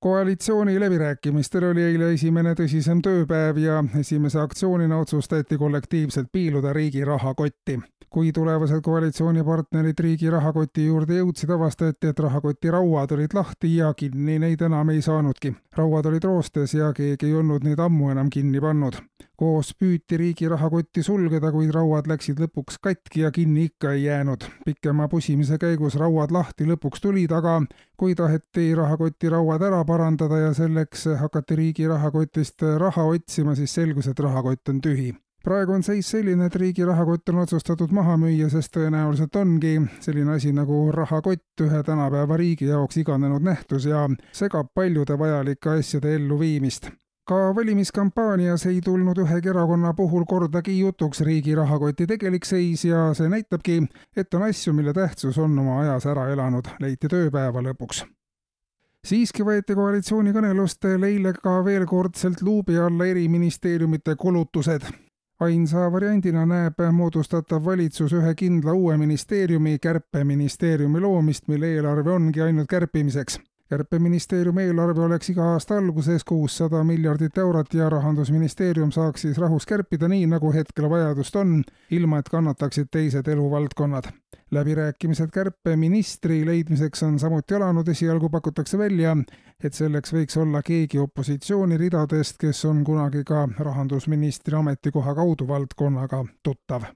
koalitsiooni läbirääkimistel oli eile esimene tõsisem tööpäev ja esimese aktsioonina otsustati kollektiivselt piiluda riigi rahakotti. kui tulevased koalitsioonipartnerid riigi rahakoti juurde jõudsid, avastati, et rahakoti rauad olid lahti ja kinni neid enam ei saanudki. rauad olid roostes ja keegi ei olnud neid ammu enam kinni pannud. Koos püüti riigi rahakotti sulgeda, kuid rauad läksid lõpuks katki ja kinni ikka ei jäänud. pikema pusimise käigus rauad lahti lõpuks tulid, aga kui taheti rahakoti rauad ära parandada ja selleks hakati riigi rahakotist raha otsima, siis selgus, et rahakott on tühi praegu on seis selline, et riigi rahakott on otsustatud maha müüa, sest tõenäoliselt ongi selline asi nagu rahakott ühe tänapäeva riigi jaoks iganenud nähtus ja segab paljude vajalike asjade elluviimist ka valimiskampaanias ei tulnud ühegi erakonna puhul kordagi jutuks riigi rahakoti tegelik seis ja see näitabki, et on asju, mille tähtsus on oma ajas ära elanud, leiti tööpäeva lõpuks siiski võeti koalitsioonikõnelustel eile ka veel kordselt luubi alla eri ministeeriumite kulutused. ainsa variandina näeb moodustatav valitsus ühe kindla uue ministeeriumi, kärpeministeeriumi loomist, mille eelarve ongi ainult kärpimiseks kärpeministeeriumi eelarve oleks iga aasta alguses kuussada miljardit eurot ja rahandusministeerium saaks siis rahus kärpida nii, nagu hetkel vajadust on, ilma et kannataksid teised eluvaldkonnad. läbirääkimised kärpeministri leidmiseks on samuti alanud, esialgu pakutakse välja, et selleks võiks olla keegi opositsiooni ridadest, kes on kunagi ka rahandusministri ametikoha kaudu valdkonnaga tuttav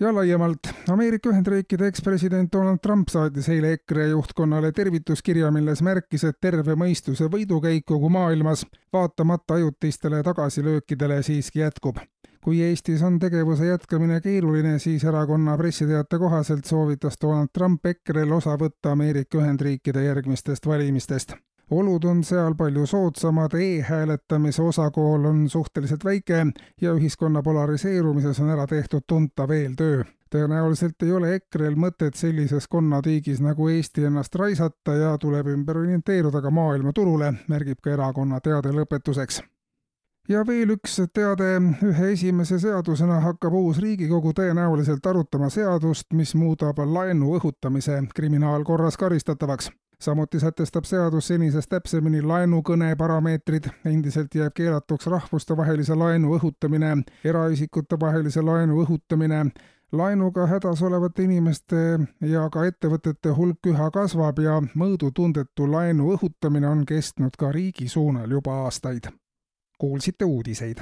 ja laiemalt, Ameerika Ühendriikide ekspresident Donald Trump saatis eile EKRE juhtkonnale tervituskirja, milles märkis, et terve mõistuse võidukäik kogu maailmas, vaatamata ajutistele tagasilöökidele, siiski jätkub. kui Eestis on tegevuse jätkamine keeruline, siis erakonna pressiteate kohaselt soovitas Donald Trump EKRE-l osa võtta Ameerika Ühendriikide järgmistest valimistest olud on seal palju soodsamad e, e-hääletamise osakaal on suhteliselt väike ja ühiskonna polariseerumises on ära tehtud tuntav eeltöö. tõenäoliselt ei ole EKRE-l mõtet sellises konnatiigis nagu Eesti ennast raisata ja tuleb ümber orienteeruda ka maailmaturule, märgib ka erakonna teade lõpetuseks. Ja veel üks teade, ühe esimese seadusena hakkab uus Riigikogu tõenäoliselt arutama seadust, mis muudab laenu õhutamise kriminaalkorras karistatavaks samuti sätestab seadus senisest täpsemini laenukõne parameetrid, endiselt jääb keelatuks rahvustevahelise laenu õhutamine, eraisikute vahelise laenu õhutamine, laenuga hädas olevate inimeste ja ka ettevõtete hulk üha kasvab ja mõõdutundetu laenu õhutamine on kestnud ka riigi suunal juba aastaid. kuulsite uudiseid